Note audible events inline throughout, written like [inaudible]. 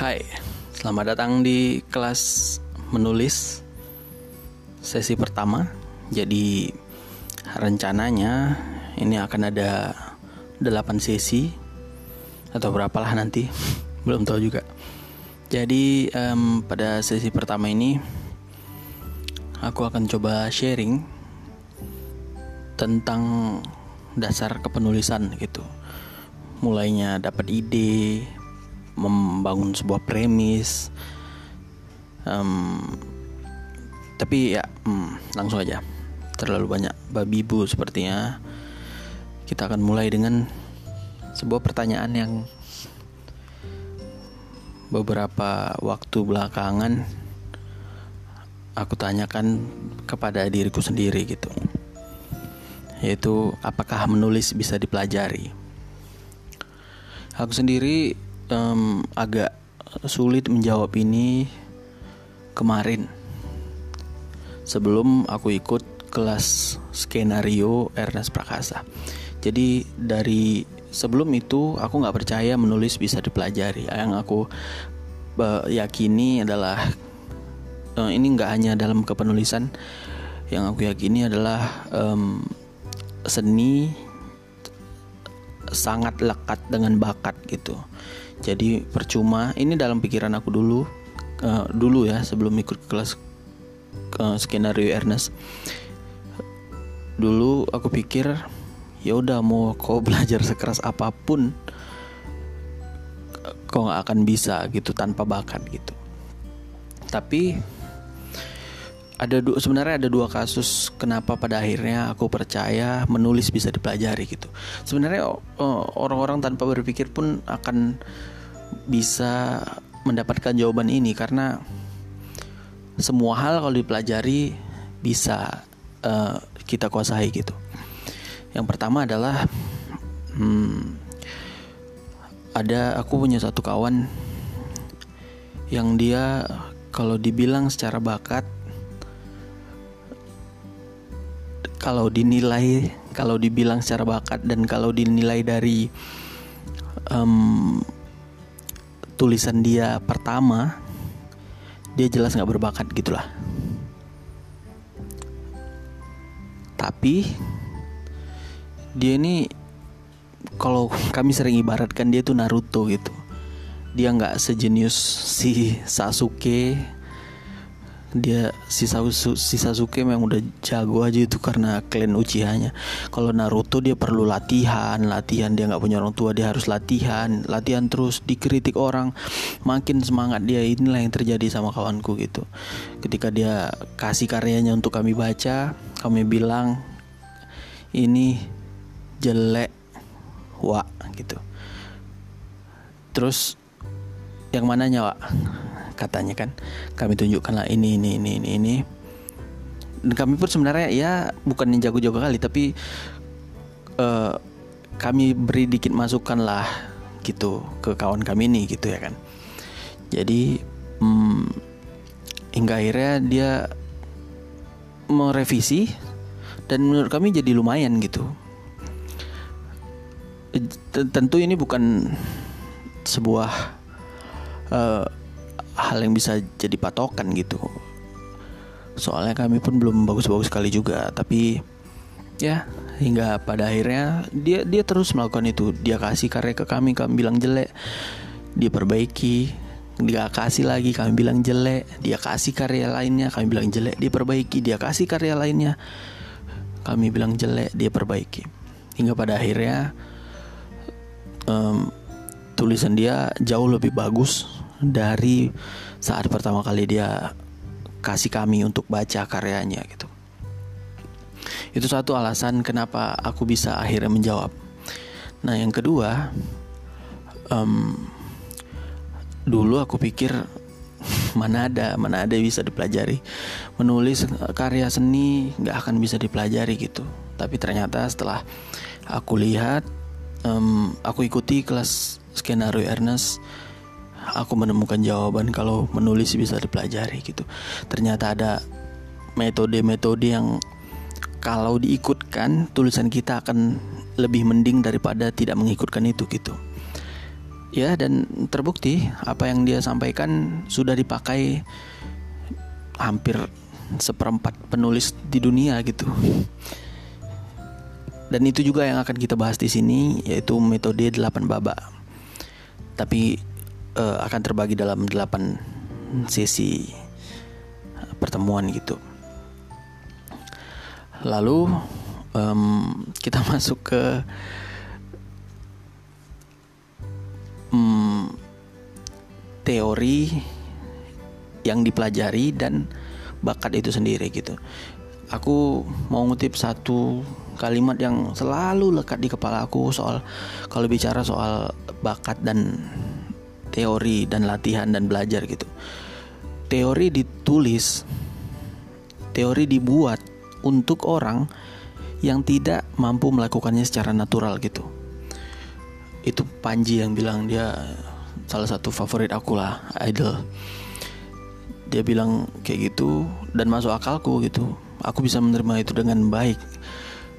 Hai, selamat datang di kelas menulis sesi pertama. Jadi rencananya ini akan ada 8 sesi atau berapalah nanti, [laughs] belum tahu juga. Jadi um, pada sesi pertama ini aku akan coba sharing tentang dasar kepenulisan gitu. Mulainya dapat ide, membangun sebuah premis. Um, tapi ya um, langsung aja. Terlalu banyak babi bu sepertinya. Kita akan mulai dengan sebuah pertanyaan yang beberapa waktu belakangan aku tanyakan kepada diriku sendiri gitu. Yaitu apakah menulis bisa dipelajari? Aku sendiri um, agak sulit menjawab ini kemarin sebelum aku ikut kelas skenario Ernest Prakasa. Jadi dari sebelum itu aku nggak percaya menulis bisa dipelajari. Yang aku yakini adalah uh, ini nggak hanya dalam kepenulisan. Yang aku yakini adalah um, seni sangat lekat dengan bakat gitu. Jadi percuma ini dalam pikiran aku dulu uh, dulu ya sebelum ikut kelas uh, skenario Ernest. Dulu aku pikir ya udah mau kau [laughs] belajar sekeras apa pun kau nggak akan bisa gitu tanpa bakat gitu. Tapi ada dua sebenarnya ada dua kasus kenapa pada akhirnya aku percaya menulis bisa dipelajari gitu. Sebenarnya orang-orang tanpa berpikir pun akan bisa mendapatkan jawaban ini karena semua hal kalau dipelajari bisa uh, kita kuasai gitu. Yang pertama adalah hmm, ada aku punya satu kawan yang dia kalau dibilang secara bakat kalau dinilai kalau dibilang secara bakat dan kalau dinilai dari um, tulisan dia pertama dia jelas nggak berbakat gitulah. Tapi dia ini kalau kami sering ibaratkan dia tuh Naruto gitu. Dia nggak sejenius si Sasuke dia si, Sasuke, si Sasuke memang udah jago aja itu karena klan Uchiha-nya. Kalau Naruto dia perlu latihan, latihan dia nggak punya orang tua dia harus latihan, latihan terus dikritik orang, makin semangat dia inilah yang terjadi sama kawanku gitu. Ketika dia kasih karyanya untuk kami baca, kami bilang ini jelek, wa gitu. Terus yang mananya, Wak? Katanya kan kami tunjukkanlah ini ini ini ini ini. Dan kami pun sebenarnya ya bukan yang jago-jago kali tapi uh, kami beri dikit masukan lah gitu ke kawan kami ini gitu ya kan. Jadi hmm, hingga akhirnya dia merevisi dan menurut kami jadi lumayan gitu. Tentu ini bukan sebuah uh, hal yang bisa jadi patokan gitu. Soalnya kami pun belum bagus-bagus sekali juga tapi ya hingga pada akhirnya dia dia terus melakukan itu. Dia kasih karya ke kami kami bilang jelek. Dia perbaiki dia kasih lagi kami bilang jelek. Dia kasih karya lainnya kami bilang jelek. Dia perbaiki dia kasih karya lainnya kami bilang jelek dia perbaiki. Hingga pada akhirnya um, tulisan dia jauh lebih bagus dari saat pertama kali dia kasih kami untuk baca karyanya gitu. Itu satu alasan kenapa aku bisa akhirnya menjawab. Nah yang kedua, um, dulu aku pikir [laughs] mana ada mana ada bisa dipelajari menulis karya seni nggak akan bisa dipelajari gitu tapi ternyata setelah aku lihat um, aku ikuti kelas skenario Ernest aku menemukan jawaban kalau menulis bisa dipelajari gitu. Ternyata ada metode-metode yang kalau diikutkan tulisan kita akan lebih mending daripada tidak mengikutkan itu gitu. ya dan terbukti apa yang dia sampaikan sudah dipakai hampir seperempat penulis di dunia gitu dan itu juga yang akan kita bahas di sini yaitu metode 8 baba tapi uh, akan terbagi dalam 8 sesi pertemuan gitu lalu um, kita [laughs] masuk ke um, teori yang dipelajari dan bakat itu sendiri gitu. Aku mau ngutip satu kalimat yang selalu lekat di kepala aku soal kalau bicara soal bakat dan teori dan latihan dan belajar gitu. Teori ditulis, teori dibuat untuk orang yang tidak mampu melakukannya secara natural gitu. Itu Panji yang bilang dia salah satu favorit aku lah idol. Dia bilang kayak gitu dan masuk akalku gitu. Aku bisa menerima itu dengan baik.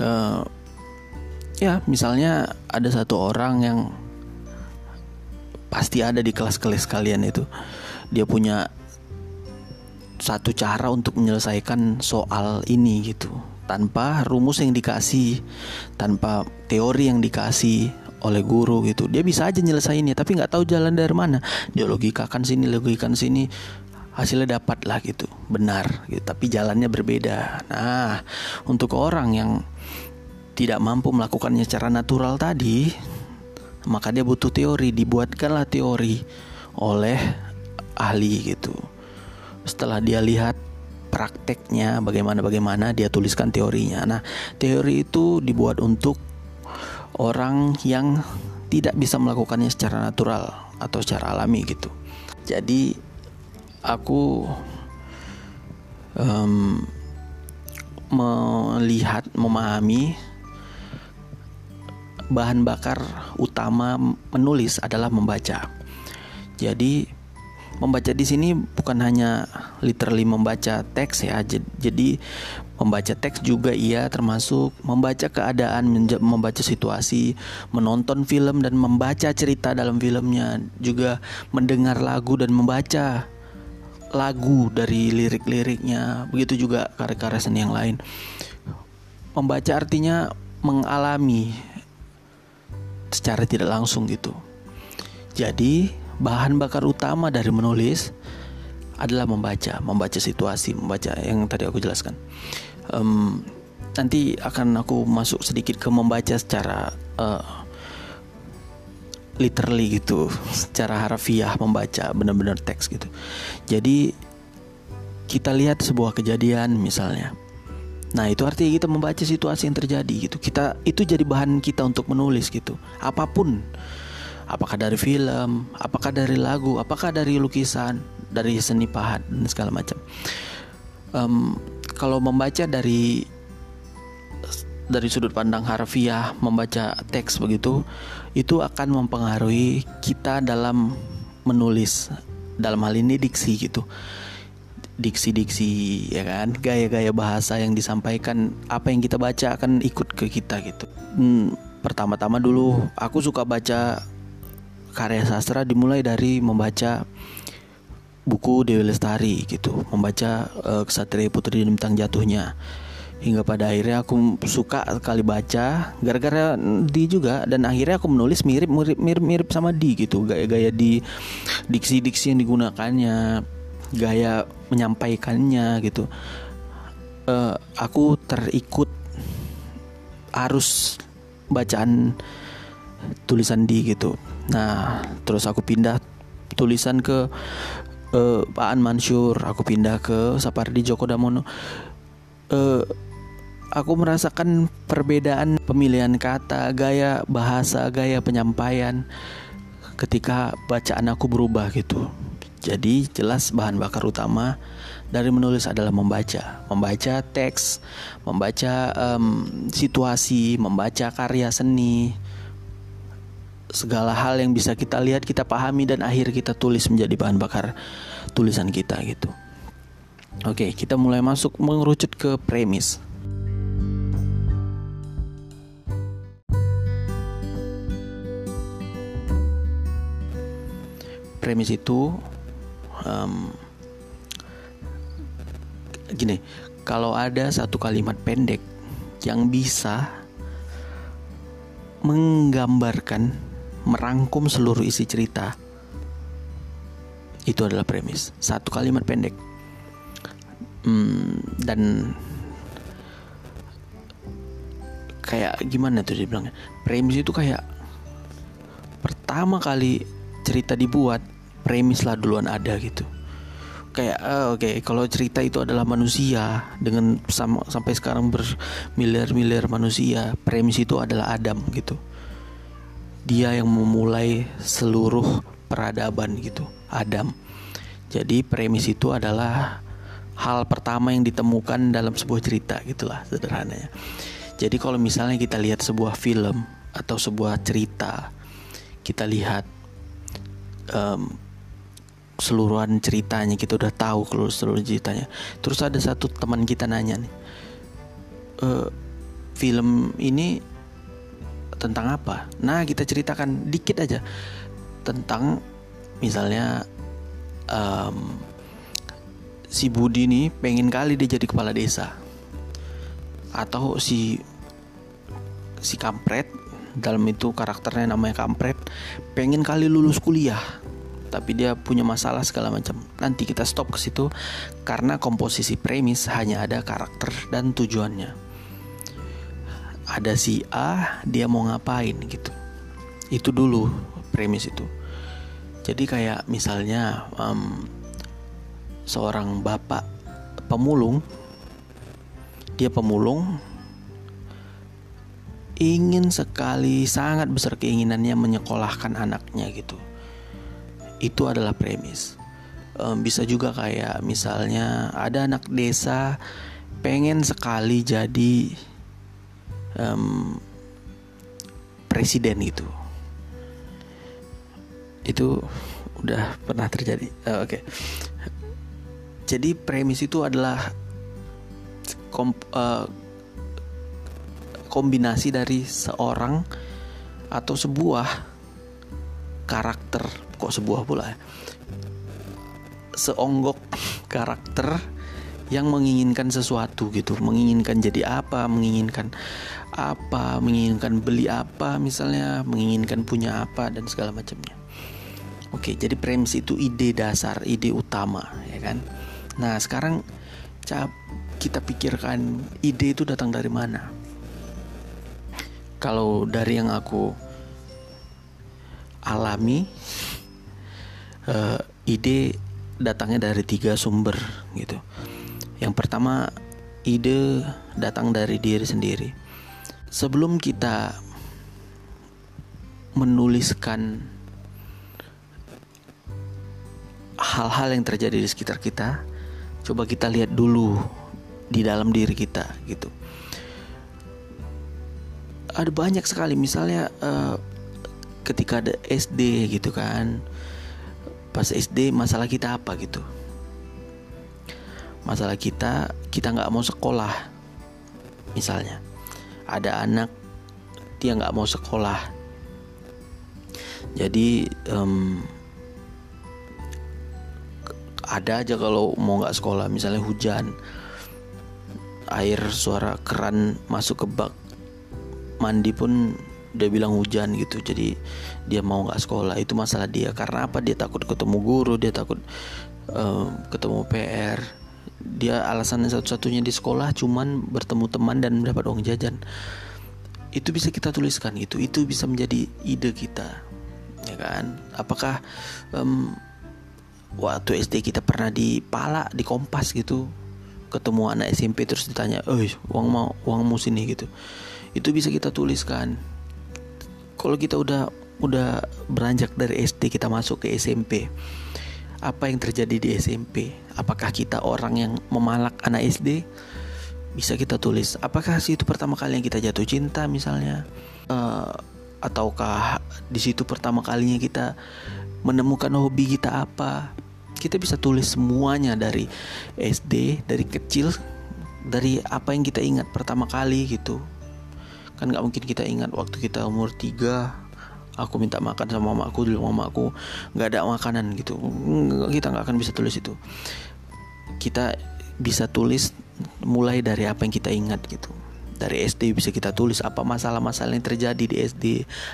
Uh, ya misalnya ada satu orang yang pasti ada di kelas-kelas kalian itu. Dia punya satu cara untuk menyelesaikan soal ini gitu. Tanpa rumus yang dikasih tanpa teori yang dikasih oleh guru gitu. Dia bisa aja nyelesainnya tapi nggak tahu jalan dari mana. Dia logikakan sini logikakan sini hasilnya dapat lah gitu. Benar gitu tapi jalannya berbeda. Nah untuk orang yang tidak mampu melakukannya secara natural tadi maka dia butuh teori dibuatkanlah teori oleh ahli gitu setelah dia lihat prakteknya bagaimana bagaimana dia tuliskan teorinya nah teori itu dibuat untuk orang yang tidak bisa melakukannya secara natural atau secara alami gitu. Jadi aku um, melihat memahami bahan bakar utama menulis adalah membaca. Jadi membaca di sini bukan hanya literally membaca teks ya. Jadi membaca teks juga ia termasuk membaca keadaan, membaca situasi, menonton film dan membaca cerita dalam filmnya, juga mendengar lagu dan membaca lagu dari lirik-liriknya. Begitu juga karya-karya seni yang lain. Membaca artinya mengalami secara tidak langsung gitu. Jadi bahan bakar utama dari menulis adalah membaca, membaca situasi, membaca yang tadi aku jelaskan. Um, nanti akan aku masuk sedikit ke membaca secara uh, literally gitu, [laughs] secara harfiah membaca benar-benar teks gitu. Jadi kita lihat sebuah kejadian misalnya. Nah, itu artinya kita membaca situasi yang terjadi gitu. Kita itu jadi bahan kita untuk menulis gitu. Apa pun apakah dari film, apakah dari lagu, apakah dari lukisan, dari seni pahat dan segala macam. Um, kalau membaca dari dari sudut pandang harfiah, membaca teks begitu, itu akan mempengaruhi kita dalam menulis. Dalam hal ini diksi gitu diksi-diksi ya kan? Gaya-gaya bahasa yang disampaikan apa yang kita baca akan ikut ke kita gitu. Hmm, pertama-tama dulu aku suka baca karya sastra dimulai dari membaca buku Dewi Lestari gitu, membaca uh, Kesatria Putri dan Bintang Jatuhnya. Hingga pada akhirnya aku suka sekali baca gara-gara di juga dan akhirnya aku menulis mirip mirip mirip, mirip sama di gitu, gaya-gaya di diksi-diksi yang digunakannya, gaya menyampaikannya gitu. Uh, aku terikut arus bacaan tulisan di gitu Nah, terus aku pindah tulisan ke uh, Pak An Mansur, aku pindah ke Sapardi Djoko Damono. Uh, aku merasakan perbedaan pemilihan kata, gaya bahasa, gaya penyampaian ketika bacaan aku berubah gitu. Jadi jelas bahan bakar utama dari menulis adalah membaca, membaca teks, membaca um, situasi, membaca karya seni, segala hal yang bisa kita lihat, kita pahami dan akhir kita tulis menjadi bahan bakar tulisan kita gitu. Oke, kita mulai masuk mengerucut ke premis. premis itu um, gini kalau ada satu kalimat pendek yang bisa menggambarkan merangkum seluruh isi cerita itu adalah premis. Satu kalimat pendek. Hmm, dan kayak gimana tuh dia bilangnya? Premis itu kayak pertama kali cerita dibuat premis lah duluan ada gitu. Kayak uh, oke okay, kalau cerita itu adalah manusia dengan sama, sampai sekarang bermiliar-miliar manusia premis itu adalah Adam gitu. Dia yang memulai seluruh peradaban gitu Adam. Jadi premis itu adalah hal pertama yang ditemukan dalam sebuah cerita gitulah sederhananya. Jadi kalau misalnya kita lihat sebuah film atau sebuah cerita kita lihat um, keseluruhan ceritanya kita udah tahu kalau seluruh ceritanya. Terus ada satu teman kita nanya nih e, film ini tentang apa? Nah kita ceritakan dikit aja. Tentang misalnya um, si Budi nih pengen kali dia jadi kepala desa. Atau si si kampret dalam itu karakternya namanya kampret pengen kali lulus kuliah tapi dia punya masalah segala macam. Nanti kita stop ke situ karena komposisi premis hanya ada karakter dan tujuannya. Ada si A, dia mau ngapain gitu. Itu dulu premis itu. Jadi kayak misalnya um, seorang bapak pemulung, dia pemulung ingin sekali sangat besar keinginannya menyekolahkan anaknya gitu itu adalah premis. Um, bisa juga kayak misalnya ada anak desa pengen sekali jadi um, presiden gitu. Itu udah pernah terjadi. Uh, oke. Okay. jadi premis itu adalah kom, uh, kombinasi dari seorang atau sebuah karakter kok sebuah pula ya. Seonggok karakter yang menginginkan sesuatu gitu. Menginginkan jadi apa menginginkan apa menginginkan beli apa misalnya menginginkan punya apa dan segala macamnya. Oke jadi premis itu ide dasar ide utama ya kan? Nah sekarang kita pikirkan ide itu datang dari mana? Kalau dari yang aku alami uh, ide datangnya dari tiga sumber gitu. Yang pertama ide datang dari diri sendiri. Sebelum kita menuliskan hal-hal yang terjadi di sekitar kita, coba kita lihat dulu di dalam diri kita gitu. Ada banyak sekali misalnya uh, ketika ada SD gitu kan pas SD masalah kita apa gitu. Masalah kita kita nggak mau sekolah misalnya. Ada anak dia nggak mau sekolah. Jadi um, ada aja kalau mau nggak sekolah misalnya hujan air suara keran masuk ke bak mandi pun dia bilang hujan gitu jadi dia mau nggak sekolah. Itu masalah dia karena apa? Dia takut ketemu guru dia takut um, ketemu PR dia alasannya satu-satunya di sekolah cuman bertemu teman dan mendapat uang jajan. Itu bisa kita tuliskan gitu itu bisa menjadi ide kita ya kan? Apakah um, waktu SD kita pernah di pala di kompas gitu ketemu anak SMP terus ditanya, "Eh, uang mau uangmu sini gitu." Itu bisa kita tuliskan kalau kita udah udah beranjak dari SD kita masuk ke SMP apa yang terjadi di SMP apakah kita orang yang memalak anak SD bisa kita tulis. Apakah sih itu pertama kali yang kita jatuh cinta misalnya? Uh, ataukah di situ pertama kalinya kita menemukan hobi kita apa? Kita bisa tulis semuanya dari SD dari kecil dari apa yang kita ingat pertama kali gitu kan nggak mungkin kita ingat waktu kita umur 3 aku minta makan sama mamaku dulu mamaku nggak ada makanan gitu. Kita nggak akan bisa tulis itu. Kita bisa tulis mulai dari apa yang kita ingat gitu. Dari SD bisa kita tulis apa masalah-masalah yang terjadi di SD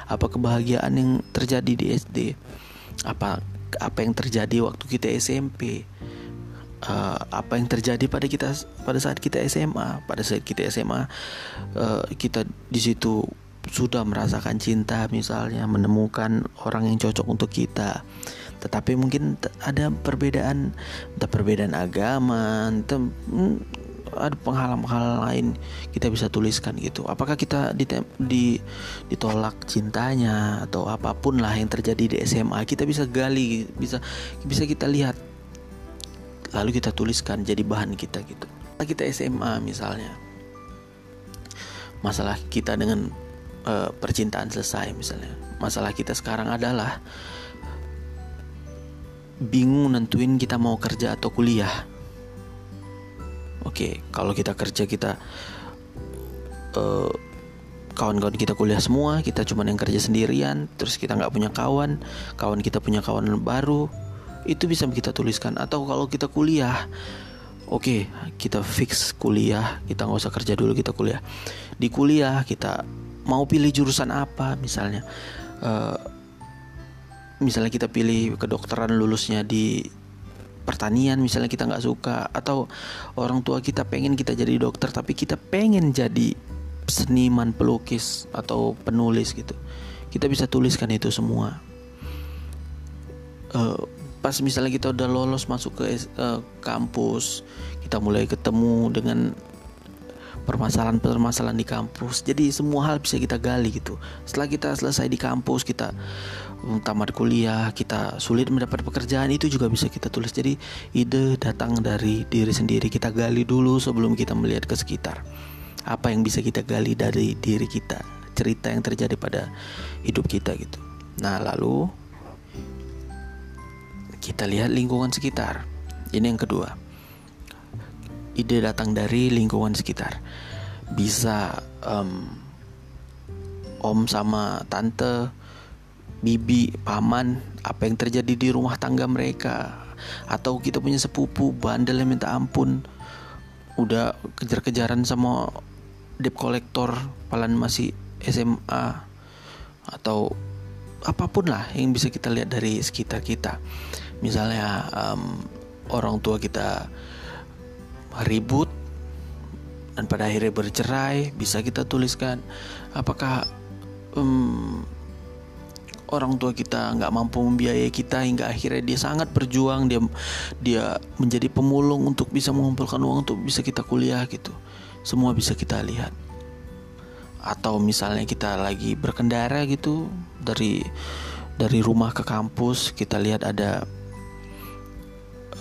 apa kebahagiaan yang terjadi di SD apa apa yang terjadi waktu kita SMP uh, apa yang terjadi pada kita pada saat kita SMA pada saat kita SMA uh, kita di situ sudah merasakan cinta misalnya menemukan orang yang cocok untuk kita. Tetapi mungkin ada perbedaan entah perbedaan agama hmm, ada penghalang-penghalang lain kita bisa tuliskan gitu. Apakah kita di, ditolak cintanya atau apa pun lah yang terjadi di SMA kita bisa gali bisa bisa kita lihat lalu kita tuliskan jadi bahan kita gitu. Kita SMA misalnya. Masalah kita dengan uh, percintaan selesai misalnya. Masalah kita sekarang adalah bingung nentuin kita mau kerja atau kuliah. Oke kalau kita kerja kita uh, kawan-kawan kita kuliah semua kita cuma yang kerja sendirian terus kita nggak punya kawan kawan kita punya kawan baru itu bisa kita tuliskan. Atau kalau kita kuliah oke okay, kita fix kuliah. Kita nggak usah kerja dulu kita kuliah. Di kuliah kita mau pilih jurusan apa misalnya. Uh, misalnya kita pilih kedokteran lulusnya di pertanian misalnya kita nggak suka. Atau orang tua kita pengen kita jadi dokter tapi kita pengen jadi seniman pelukis atau penulis gitu. Kita bisa tuliskan itu semua. Uh, pas misalnya kita udah lolos masuk ke uh, kampus kita mulai ketemu dengan permasalahan-permasalahan di kampus jadi semua hal bisa kita gali gitu. Setelah kita selesai di kampus kita tamat kuliah kita sulit mendapat pekerjaan itu juga bisa kita tulis. Jadi ide datang dari diri sendiri kita gali dulu sebelum kita melihat ke sekitar. Apa yang bisa kita gali dari diri kita cerita yang terjadi pada hidup kita gitu. Nah lalu kita lihat lingkungan sekitar. Ini yang kedua. Ide datang dari lingkungan sekitar. Bisa um, om sama tante, bibi, paman, apa yang terjadi di rumah tangga mereka, atau kita punya sepupu bandel yang minta ampun, udah kejar-kejaran sama debt collector, palan masih SMA, atau apa pun lah yang bisa kita lihat dari sekitar kita misalnya um, orang tua kita ribut dan pada akhirnya bercerai bisa kita tuliskan apakah um, orang tua kita nggak mampu membiayai kita hingga akhirnya dia sangat berjuang dia dia menjadi pemulung untuk bisa mengumpulkan uang untuk bisa kita kuliah gitu. Semua bisa kita lihat. Atau misalnya kita lagi berkendara gitu dari dari rumah ke kampus kita lihat ada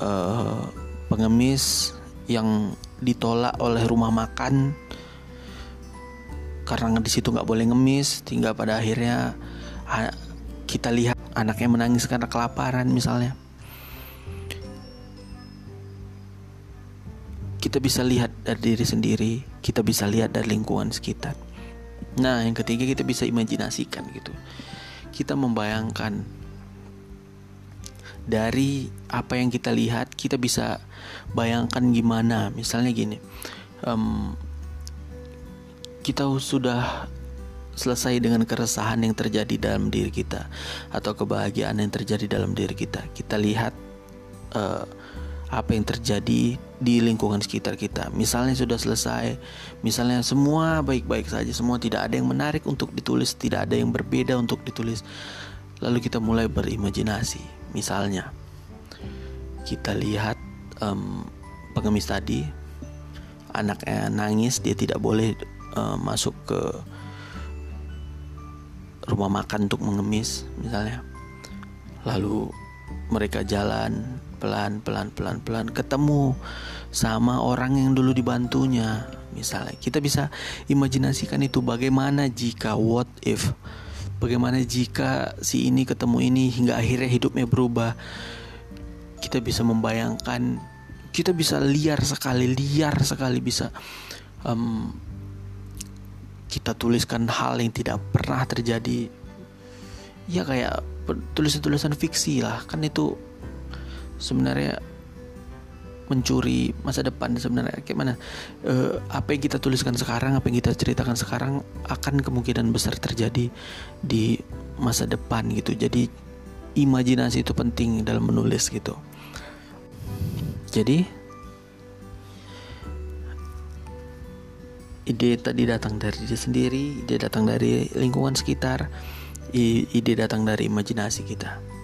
uh, pengemis yang ditolak oleh rumah makan karena di situ nggak boleh ngemis tinggal pada akhirnya kita lihat anaknya menangis karena kelaparan misalnya. Kita bisa lihat dari diri sendiri kita bisa lihat dari lingkungan sekitar. Nah yang ketiga kita bisa imajinasikan gitu. Kita membayangkan dari apa yang kita lihat kita bisa bayangkan gimana. Misalnya gini um, kita sudah selesai dengan keresahan yang terjadi dalam diri kita atau kebahagiaan yang terjadi dalam diri kita. Kita lihat uh, apa yang terjadi di lingkungan sekitar kita. Misalnya sudah selesai misalnya semua baik-baik saja semua tidak ada yang menarik untuk ditulis tidak ada yang berbeda untuk ditulis. Lalu kita mulai berimajinasi Misalnya, kita lihat um, pengemis tadi, anaknya nangis, dia tidak boleh uh, masuk ke rumah makan untuk mengemis, misalnya. Lalu mereka jalan pelan pelan pelan pelan ketemu sama orang yang dulu dibantunya misalnya kita bisa imajinasikan itu bagaimana jika what if Bagaimana jika si ini ketemu ini hingga akhirnya hidupnya berubah? Kita bisa membayangkan, kita bisa liar sekali, liar sekali bisa um, kita tuliskan hal yang tidak pernah terjadi ya kayak tulisan-tulisan fiksi lah kan itu sebenarnya mencuri masa depan sebenarnya kayak mana? Uh, apa yang kita tuliskan sekarang apa yang kita ceritakan sekarang akan kemungkinan besar terjadi di masa depan gitu. Jadi imajinasi itu penting dalam menulis gitu. Jadi ide tadi datang dari diri sendiri ide datang dari lingkungan sekitar ide datang dari imajinasi kita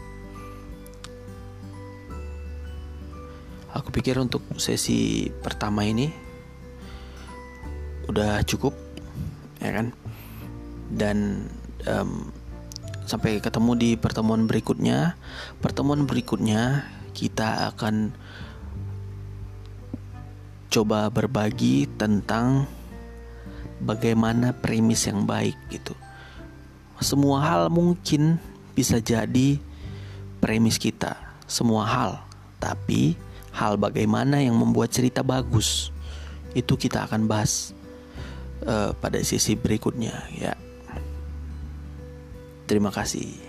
aku pikir untuk sesi pertama ini udah cukup ya kan? Dan um, sampai ketemu di pertemuan berikutnya. Pertemuan berikutnya kita akan coba berbagi tentang bagaimana premis yang baik gitu. Semua hal mungkin bisa jadi premis kita semua hal. Tapi hal bagaimana yang membuat cerita bagus? Itu kita akan bahas uh, pada sesi berikutnya ya. Terima kasih